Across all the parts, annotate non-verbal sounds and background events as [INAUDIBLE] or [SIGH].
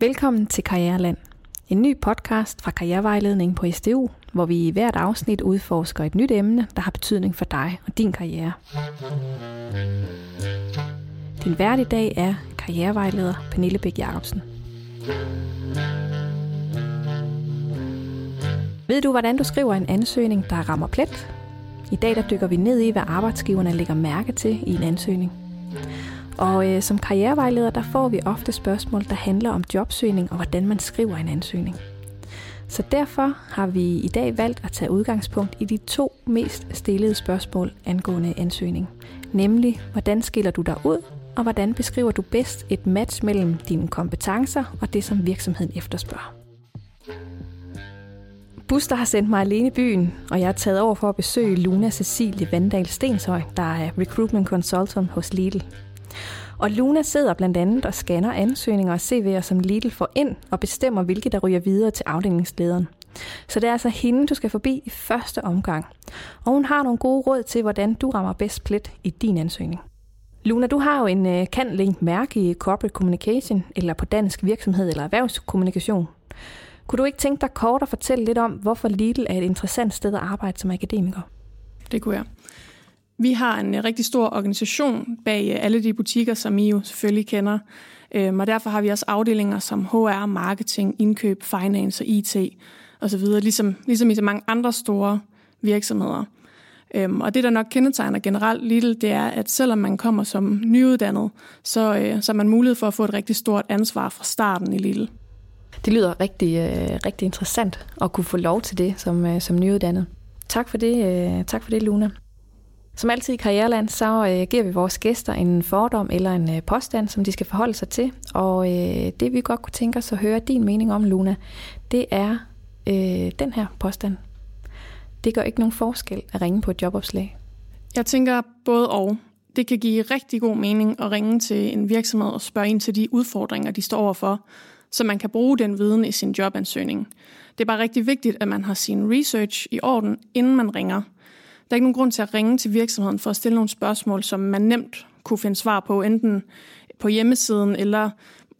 Velkommen til Karriereland. En ny podcast fra Karrierevejledning på SDU, hvor vi i hvert afsnit udforsker et nyt emne, der har betydning for dig og din karriere. Din vært i dag er karrierevejleder Pernille Bæk Jacobsen. Ved du, hvordan du skriver en ansøgning, der rammer plet? I dag der dykker vi ned i, hvad arbejdsgiverne lægger mærke til i en ansøgning. Og øh, som karrierevejleder, der får vi ofte spørgsmål, der handler om jobsøgning og hvordan man skriver en ansøgning. Så derfor har vi i dag valgt at tage udgangspunkt i de to mest stillede spørgsmål angående ansøgning. Nemlig, hvordan skiller du dig ud, og hvordan beskriver du bedst et match mellem dine kompetencer og det, som virksomheden efterspørger. Buster har sendt mig alene i byen, og jeg er taget over for at besøge Luna Cecilie Vandal Stenshøj, der er Recruitment Consultant hos Lidl. Og Luna sidder blandt andet og scanner ansøgninger og CV'er, som Lidl får ind og bestemmer, hvilke der ryger videre til afdelingslederen. Så det er altså hende, du skal forbi i første omgang. Og hun har nogle gode råd til, hvordan du rammer bedst plet i din ansøgning. Luna, du har jo en øh, uh, kan-link mærke i Corporate Communication, eller på dansk virksomhed eller erhvervskommunikation. Kunne du ikke tænke dig kort at fortælle lidt om, hvorfor Lidl er et interessant sted at arbejde som akademiker? Det kunne jeg. Vi har en øh, rigtig stor organisation bag øh, alle de butikker, som I jo selvfølgelig kender. Øhm, og derfor har vi også afdelinger som HR, marketing, indkøb, finance og IT osv., ligesom, ligesom i så mange andre store virksomheder. Øhm, og det, der nok kendetegner generelt Lidl, det er, at selvom man kommer som nyuddannet, så, øh, så har man mulighed for at få et rigtig stort ansvar fra starten i Lidl. Det lyder rigtig, øh, rigtig interessant at kunne få lov til det som, øh, som nyuddannet. Tak for det, øh, tak for det Luna. Som altid i Karriereland, så øh, giver vi vores gæster en fordom eller en øh, påstand, som de skal forholde sig til. Og øh, det vi godt kunne tænke os at høre din mening om, Luna, det er øh, den her påstand. Det gør ikke nogen forskel at ringe på et jobopslag. Jeg tænker både og. Det kan give rigtig god mening at ringe til en virksomhed og spørge ind til de udfordringer, de står overfor, så man kan bruge den viden i sin jobansøgning. Det er bare rigtig vigtigt, at man har sin research i orden, inden man ringer – der er ikke nogen grund til at ringe til virksomheden for at stille nogle spørgsmål, som man nemt kunne finde svar på, enten på hjemmesiden, eller,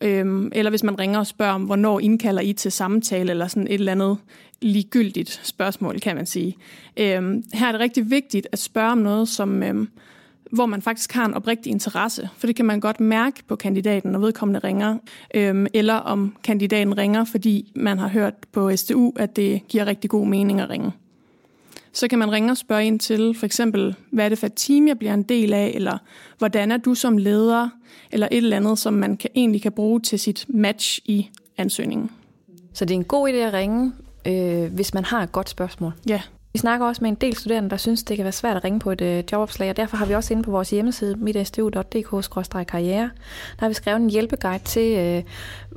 øhm, eller hvis man ringer og spørger om, hvornår indkalder I til samtale, eller sådan et eller andet ligegyldigt spørgsmål, kan man sige. Øhm, her er det rigtig vigtigt at spørge om noget, som, øhm, hvor man faktisk har en oprigtig interesse, for det kan man godt mærke på kandidaten, når vedkommende ringer, øhm, eller om kandidaten ringer, fordi man har hørt på STU, at det giver rigtig god mening at ringe så kan man ringe og spørge ind til for eksempel, hvad er det for et team, jeg bliver en del af, eller hvordan er du som leder, eller et eller andet, som man kan, egentlig kan bruge til sit match i ansøgningen. Så det er en god idé at ringe, øh, hvis man har et godt spørgsmål? Ja. Vi snakker også med en del studerende, der synes, det kan være svært at ringe på et øh, jobopslag, og derfor har vi også inde på vores hjemmeside, mitstu.dk-karriere, der har vi skrevet en hjælpeguide til, øh,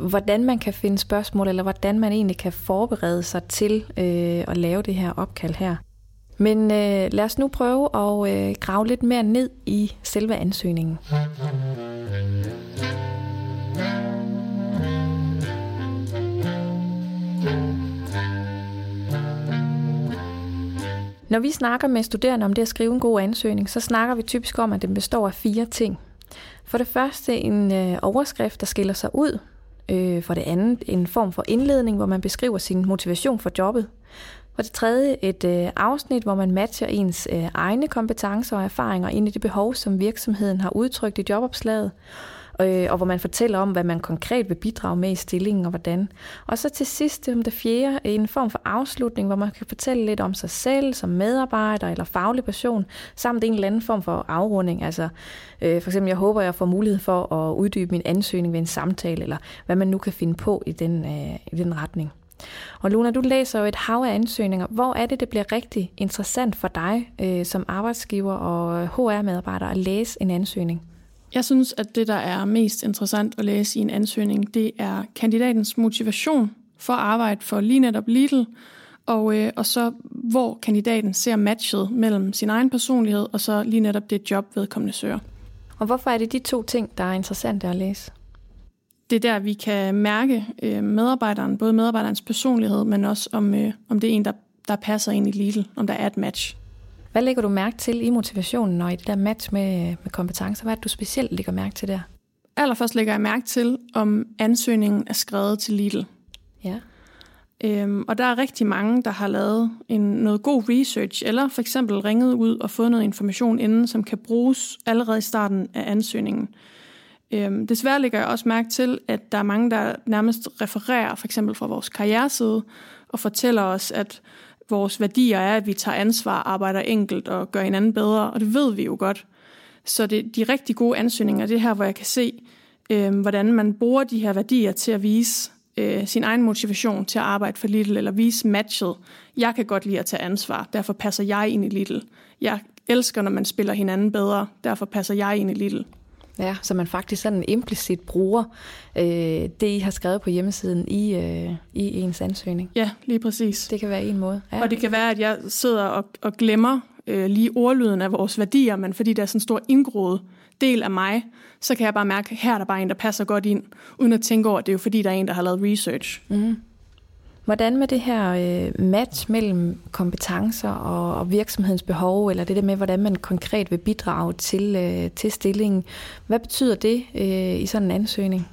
hvordan man kan finde spørgsmål, eller hvordan man egentlig kan forberede sig til øh, at lave det her opkald her. Men øh, lad os nu prøve at øh, grave lidt mere ned i selve ansøgningen. Når vi snakker med studerende om det at skrive en god ansøgning, så snakker vi typisk om, at den består af fire ting. For det første en øh, overskrift, der skiller sig ud. Øh, for det andet en form for indledning, hvor man beskriver sin motivation for jobbet. For det tredje et øh, afsnit, hvor man matcher ens øh, egne kompetencer og erfaringer ind i det behov, som virksomheden har udtrykt i jobopslaget, øh, og hvor man fortæller om, hvad man konkret vil bidrage med i stillingen og hvordan. Og så til sidst, om det fjerde, en form for afslutning, hvor man kan fortælle lidt om sig selv som medarbejder eller faglig person, samt en eller anden form for afrunding. Altså øh, for eksempel, jeg håber, jeg får mulighed for at uddybe min ansøgning ved en samtale, eller hvad man nu kan finde på i den, øh, i den retning. Og Luna, du læser jo et hav af ansøgninger. Hvor er det, det bliver rigtig interessant for dig øh, som arbejdsgiver og HR-medarbejder at læse en ansøgning? Jeg synes, at det, der er mest interessant at læse i en ansøgning, det er kandidatens motivation for at arbejde for lige netop Lidl, og, øh, og så hvor kandidaten ser matchet mellem sin egen personlighed og så lige netop det job, vedkommende søger. Og hvorfor er det de to ting, der er interessante at læse? Det er der, vi kan mærke øh, medarbejderen, både medarbejderens personlighed, men også om, øh, om det er en, der, der passer ind i Lidl, om der er et match. Hvad lægger du mærke til i motivationen og i det der match med, med kompetencer? Hvad er det, du specielt lægger mærke til der? allerførst lægger jeg mærke til, om ansøgningen er skrevet til Lidl. Ja. Øhm, og der er rigtig mange, der har lavet en, noget god research, eller for eksempel ringet ud og fået noget information inden, som kan bruges allerede i starten af ansøgningen. Øhm, desværre lægger jeg også mærke til, at der er mange, der nærmest refererer for eksempel fra vores karriereside, og fortæller os, at vores værdier er, at vi tager ansvar, arbejder enkelt og gør hinanden bedre, og det ved vi jo godt. Så det, de rigtig gode ansøgninger, det er her, hvor jeg kan se, øh, hvordan man bruger de her værdier til at vise øh, sin egen motivation til at arbejde for Lidl, eller vise matchet. Jeg kan godt lide at tage ansvar, derfor passer jeg ind i Lidl. Jeg elsker, når man spiller hinanden bedre, derfor passer jeg ind i Lidl. Ja, så man faktisk sådan implicit bruger øh, det, I har skrevet på hjemmesiden i, øh, i ens ansøgning. Ja, lige præcis. Det kan være en måde. Ja. Og det kan være, at jeg sidder og, og glemmer øh, lige ordlyden af vores værdier, men fordi der er sådan en stor indgroet del af mig, så kan jeg bare mærke, at her er der bare en, der passer godt ind, uden at tænke over, at det er jo fordi, der er en, der har lavet research. Mm. Hvordan med det her øh, match mellem kompetencer og, og virksomhedens behov, eller det der med, hvordan man konkret vil bidrage til, øh, til stillingen, hvad betyder det øh, i sådan en ansøgning?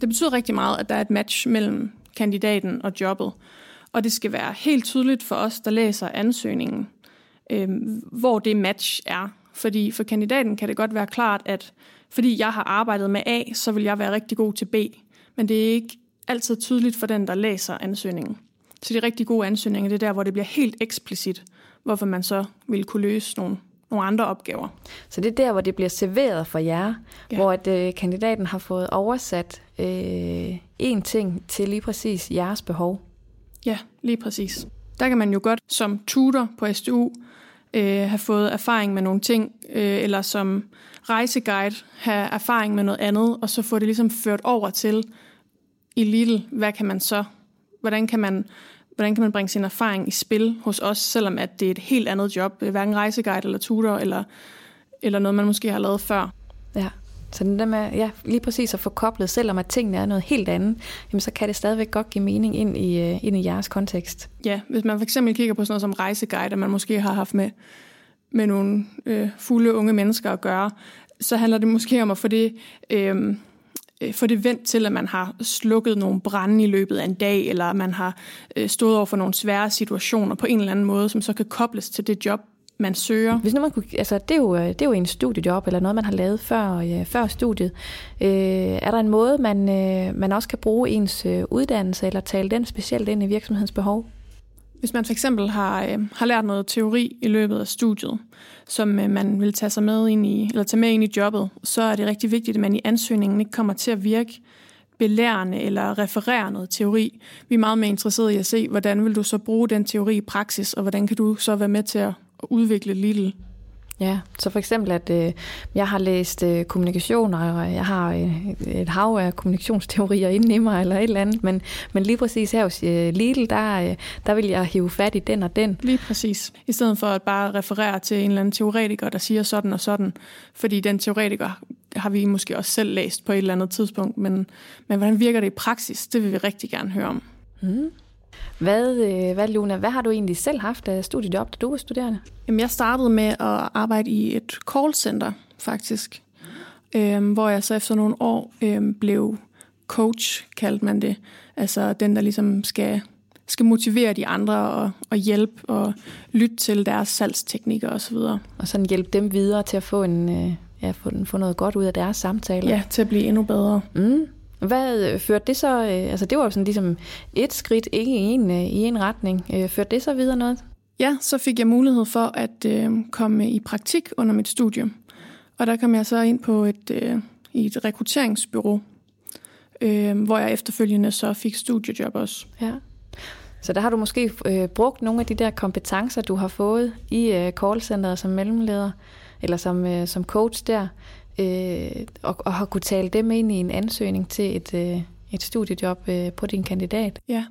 Det betyder rigtig meget, at der er et match mellem kandidaten og jobbet. Og det skal være helt tydeligt for os, der læser ansøgningen, øh, hvor det match er. Fordi for kandidaten kan det godt være klart, at fordi jeg har arbejdet med A, så vil jeg være rigtig god til B. Men det er ikke altid tydeligt for den, der læser ansøgningen. Så de rigtig gode ansøgninger, det er der, hvor det bliver helt eksplicit, hvorfor man så vil kunne løse nogle, nogle andre opgaver. Så det er der, hvor det bliver serveret for jer, ja. hvor at, øh, kandidaten har fået oversat øh, en ting til lige præcis jeres behov. Ja, lige præcis. Der kan man jo godt som tutor på SDU øh, have fået erfaring med nogle ting, øh, eller som rejseguide have erfaring med noget andet, og så få det ligesom ført over til i Lidl, hvad kan man så, hvordan kan man, hvordan kan man bringe sin erfaring i spil hos os, selvom at det er et helt andet job, hverken rejseguide eller tutor, eller, eller noget, man måske har lavet før. Ja. Så den der med, ja, lige præcis at få koblet, selvom at tingene er noget helt andet, jamen så kan det stadigvæk godt give mening ind i, øh, ind i jeres kontekst. Ja, hvis man for eksempel kigger på sådan noget som rejseguide, man måske har haft med, med nogle øh, fulde unge mennesker at gøre, så handler det måske om at få det, øh, Øh, få det vendt til, at man har slukket nogle brænde i løbet af en dag, eller man har øh, stået over for nogle svære situationer på en eller anden måde, som så kan kobles til det job, man søger. Hvis nu man kunne, altså det, er jo, øh, det er jo en studiejob, eller noget, man har lavet før, øh, før studiet. Øh, er der en måde, man, øh, man også kan bruge ens øh, uddannelse, eller tale den specielt ind i virksomhedens behov? Hvis man for eksempel har, øh, har lært noget teori i løbet af studiet, som øh, man vil tage sig med ind i, eller tage med ind i jobbet, så er det rigtig vigtigt, at man i ansøgningen ikke kommer til at virke belærende eller referere noget teori. Vi er meget mere interesserede i at se, hvordan vil du så bruge den teori i praksis, og hvordan kan du så være med til at udvikle Lidl. Ja, så for eksempel, at øh, jeg har læst øh, kommunikation, og jeg har øh, et hav af kommunikationsteorier inde i mig, eller et eller andet, men, men lige præcis her hos øh, Lidl, der, øh, der vil jeg hive fat i den og den. Lige præcis. I stedet for at bare referere til en eller anden teoretiker, der siger sådan og sådan, fordi den teoretiker har vi måske også selv læst på et eller andet tidspunkt, men, men hvordan virker det i praksis, det vil vi rigtig gerne høre om. Mm. Hvad, øh, hvad, Luna, hvad har du egentlig selv haft af studiejob, da du var studerende? Jamen, jeg startede med at arbejde i et callcenter, faktisk. Øhm, hvor jeg så efter nogle år øhm, blev coach, kaldte man det. Altså den, der ligesom skal, skal motivere de andre og, og hjælpe og lytte til deres salgsteknikker osv. Og sådan hjælpe dem videre til at få, en, øh, ja, få, få noget godt ud af deres samtaler. Ja, til at blive endnu bedre. Mm. Hvad førte det så, øh, altså det var jo sådan ligesom et skridt, ikke i en, øh, i en retning. Øh, førte det så videre noget? Ja, så fik jeg mulighed for at øh, komme i praktik under mit studium. Og der kom jeg så ind på et, øh, i et rekrutteringsbyrå, øh, hvor jeg efterfølgende så fik studiejob også. Ja. Så der har du måske øh, brugt nogle af de der kompetencer, du har fået i øh, callcenteret som mellemleder, eller som, øh, som coach der, øh, og, og har kunne tale dem ind i en ansøgning til et, øh, et studiejob øh, på din kandidat. Ja,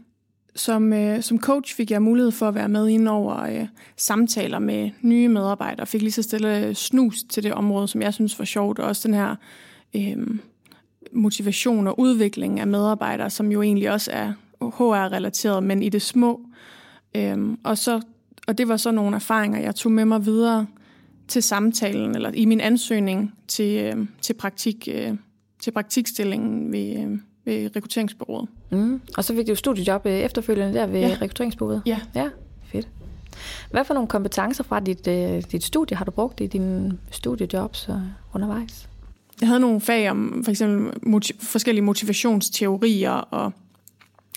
som, øh, som coach fik jeg mulighed for at være med ind over øh, samtaler med nye medarbejdere. Fik lige så stille øh, snus til det område, som jeg synes var sjovt, og også den her øh, motivation og udvikling af medarbejdere, som jo egentlig også er HR-relateret, men i det små. Øh, og, så, og det var så nogle erfaringer, jeg tog med mig videre til samtalen, eller i min ansøgning til, øh, til praktik øh, til praktikstillingen ved, øh, ved rekrutteringsbureauet. Mm. Og så fik du studiejob øh, efterfølgende der ved ja. rekrutteringsbureauet? Ja. Ja, fedt. Hvad for nogle kompetencer fra dit, øh, dit studie har du brugt i dine studiejobs og undervejs? Jeg havde nogle fag om for eksempel motiv- forskellige motivationsteorier og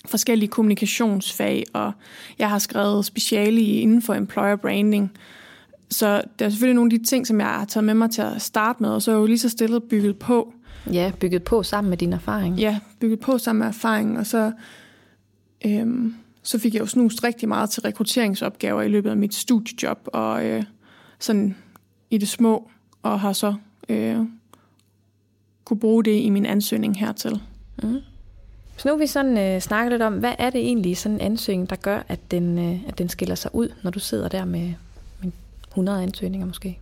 forskellige kommunikationsfag, og jeg har skrevet speciale inden for employer branding. Så der er selvfølgelig nogle af de ting, som jeg har taget med mig til at starte med, og så er jeg jo lige så stille bygget på. Ja, bygget på sammen med din erfaring. Ja, bygget på sammen med erfaring, og så, øhm, så fik jeg jo snust rigtig meget til rekrutteringsopgaver i løbet af mit studiejob, og øh, sådan i det små, og har så øh, kunne bruge det i min ansøgning hertil. Mm. Så nu vi sådan øh, snakket lidt om, hvad er det egentlig sådan en ansøgning, der gør, at den, øh, at den skiller sig ud, når du sidder der med 100 ansøgninger måske?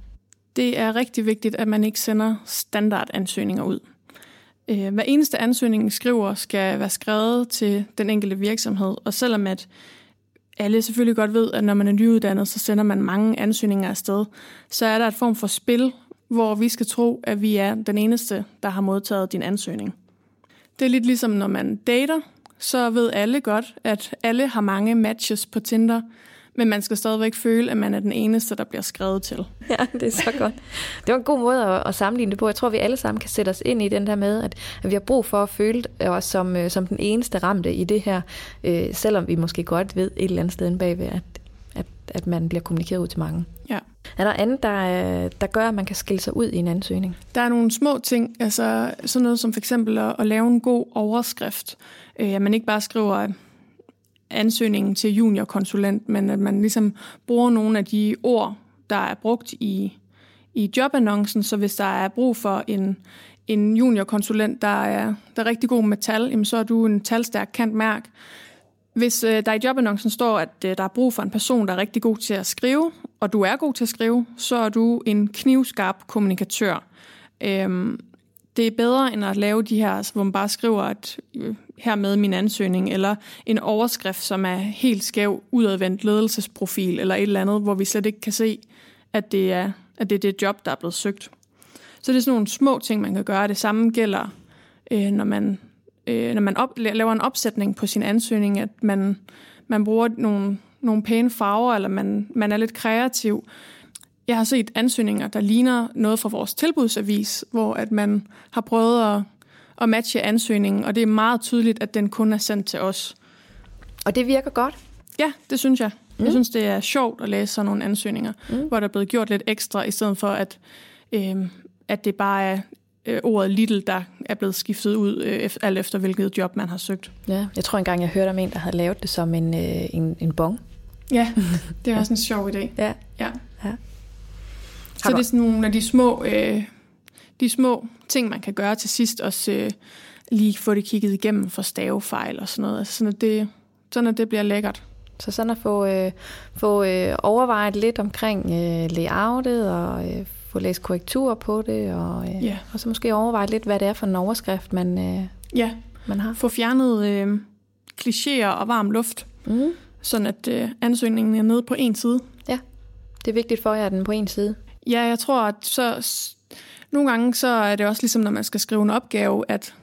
Det er rigtig vigtigt, at man ikke sender standardansøgninger ud. Øh, hver eneste ansøgning skriver skal være skrevet til den enkelte virksomhed, og selvom at alle selvfølgelig godt ved, at når man er nyuddannet, så sender man mange ansøgninger afsted, så er der et form for spil, hvor vi skal tro, at vi er den eneste, der har modtaget din ansøgning. Det er lidt ligesom, når man dater, så ved alle godt, at alle har mange matches på Tinder, men man skal stadigvæk føle, at man er den eneste, der bliver skrevet til. [LAUGHS] Ja, det er så godt. Det var en god måde at, at sammenligne det på. Jeg tror, vi alle sammen kan sætte os ind i den der med, at, at vi har brug for at føle os som, øh, som den eneste ramte i det her, øh, selvom vi måske godt ved et eller andet sted bagved, at, at, at man bliver kommunikeret ud til mange. Ja. Er der andet, der, der gør, at man kan skille sig ud i en ansøgning? Der er nogle små ting, altså sådan noget som for eksempel at, at lave en god overskrift. Øh, at man ikke bare skriver ansøgningen til juniorkonsulent, men at man ligesom bruger nogle af de ord, der er brugt i, i jobannoncen, så hvis der er brug for en, en juniorkonsulent, der er, der er rigtig god med tal, jamen så er du en talstærk kant mærk. Hvis øh, der i jobannoncen står, at øh, der er brug for en person, der er rigtig god til at skrive, og du er god til at skrive, så er du en knivskarp kommunikatør. Øhm, det er bedre end at lave de her, altså, hvor man bare skriver, at øh, her med min ansøgning, eller en overskrift, som er helt skæv, udadvendt ledelsesprofil, eller et eller andet, hvor vi slet ikke kan se, at det er, at det er det job, der er blevet søgt. Så det er sådan nogle små ting, man kan gøre. Det samme gælder, øh, når man, øh, når man op, laver en opsætning på sin ansøgning, at man, man bruger nogle, nogle pæne farver, eller man, man er lidt kreativ. Jeg har set ansøgninger, der ligner noget fra vores tilbudsavis, hvor at man har prøvet at, at matche ansøgningen, og det er meget tydeligt, at den kun er sendt til os. Og det virker godt? Ja, det synes jeg. Mm. Jeg synes, det er sjovt at læse sådan nogle ansøgninger, mm. hvor der er blevet gjort lidt ekstra, i stedet for, at, øh, at det bare er øh, ordet little, der er blevet skiftet ud, øh, alt efter hvilket job man har søgt. Ja, jeg tror engang, jeg hørte om en, der havde lavet det som en, øh, en, en bong. Ja, [LAUGHS] det er også en sjov idé. Ja. ja. ja. Så det er sådan nogle af de små, øh, de små ting, man kan gøre til sidst, også øh, lige få det kigget igennem for stavefejl og sådan noget. Altså sådan, at det, sådan at det bliver lækkert. Så sådan at få, øh, få øh, overvejet lidt omkring øh, layoutet og øh, få læst korrekturer på det, og, øh, ja. og så måske overveje lidt, hvad det er for en overskrift, man, øh, ja. man har. Få fjernet øh, klichéer og varm luft, mm. sådan at øh, ansøgningen er nede på en side. Ja, det er vigtigt for jer, at den er på en side. Ja, jeg tror, at så, nogle gange så er det også ligesom, når man skal skrive en opgave, at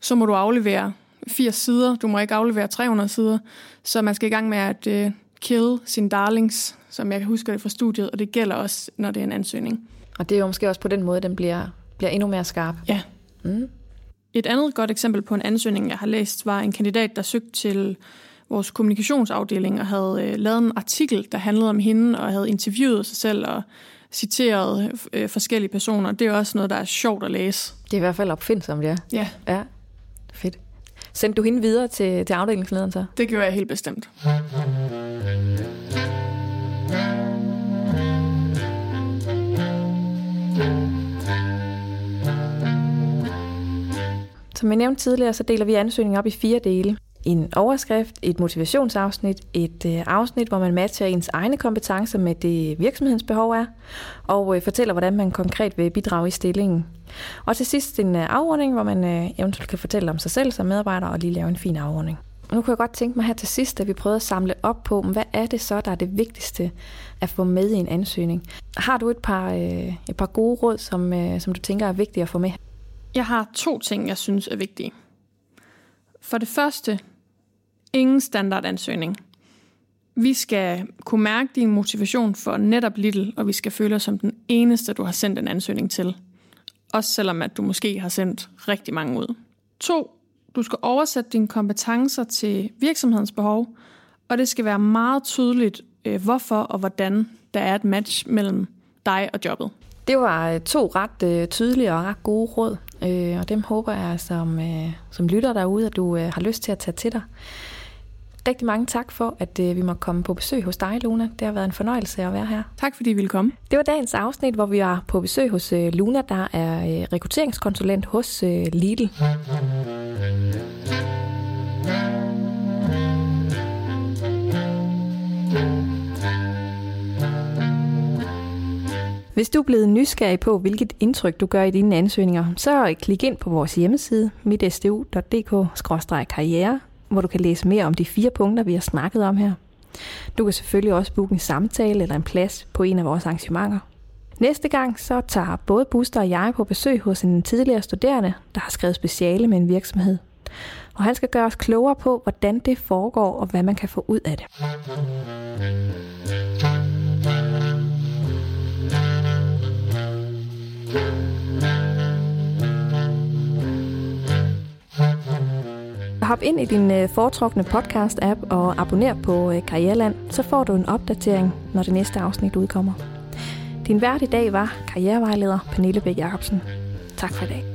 så må du aflevere 80 sider, du må ikke aflevere 300 sider, så man skal i gang med at uh, kill sin darlings, som jeg husker det fra studiet, og det gælder også, når det er en ansøgning. Og det er jo måske også på den måde, den bliver, bliver endnu mere skarp. Ja. Mm. Et andet godt eksempel på en ansøgning, jeg har læst, var en kandidat, der søgte til vores kommunikationsafdeling og havde øh, lavet en artikel, der handlede om hende, og havde interviewet sig selv og citeret øh, forskellige personer. Det er også noget, der er sjovt at læse. Det er i hvert fald opfindsomt, ja. Ja. Ja, fedt. Sendte du hende videre til, til afdelingslederen så? Det gjorde jeg helt bestemt. Som jeg nævnte tidligere, så deler vi ansøgningen op i fire dele. En overskrift, et motivationsafsnit, et øh, afsnit, hvor man matcher ens egne kompetencer med det virksomhedens behov er, og øh, fortæller, hvordan man konkret vil bidrage i stillingen. Og til sidst en øh, afrunding, hvor man øh, eventuelt kan fortælle om sig selv som medarbejder og lige lave en fin afrunding. Nu kunne jeg godt tænke mig her til sidst, at vi prøvede at samle op på, hvad er det så, der er det vigtigste at få med i en ansøgning? Har du et par, øh, et par gode råd, som, øh, som du tænker er vigtige at få med? Jeg har to ting, jeg synes er vigtige. For det første, ingen standardansøgning. Vi skal kunne mærke din motivation for netop Little, og vi skal føle os som den eneste, du har sendt en ansøgning til. Også selvom at du måske har sendt rigtig mange ud. To, du skal oversætte dine kompetencer til virksomhedens behov, og det skal være meget tydeligt, øh, hvorfor og hvordan der er et match mellem dig og jobbet. Det var øh, to ret øh, tydelige og ret gode råd, og dem håber jeg som, som lytter derude, at du har lyst til at tage til dig. Rigtig mange tak for, at vi må komme på besøg hos dig, Luna. Det har været en fornøjelse at være her. Tak fordi I ville komme. Det var dagens afsnit, hvor vi var på besøg hos Luna, der er rekrutteringskonsulent hos Lidl. Hvis du er blevet nysgerrig på, hvilket indtryk du gør i dine ansøgninger, så klik ind på vores hjemmeside mitstu.dk-karriere, hvor du kan læse mere om de fire punkter, vi har snakket om her. Du kan selvfølgelig også booke en samtale eller en plads på en af vores arrangementer. Næste gang så tager både Buster og jeg på besøg hos en tidligere studerende, der har skrevet speciale med en virksomhed. Og han skal gøre os klogere på, hvordan det foregår og hvad man kan få ud af det. Hop ind i din øh, foretrukne podcast-app og abonner på øh, Karriereland, så får du en opdatering, når det næste afsnit udkommer. Din vært i dag var karrierevejleder Pernille Bæk Jacobsen. Tak for i dag.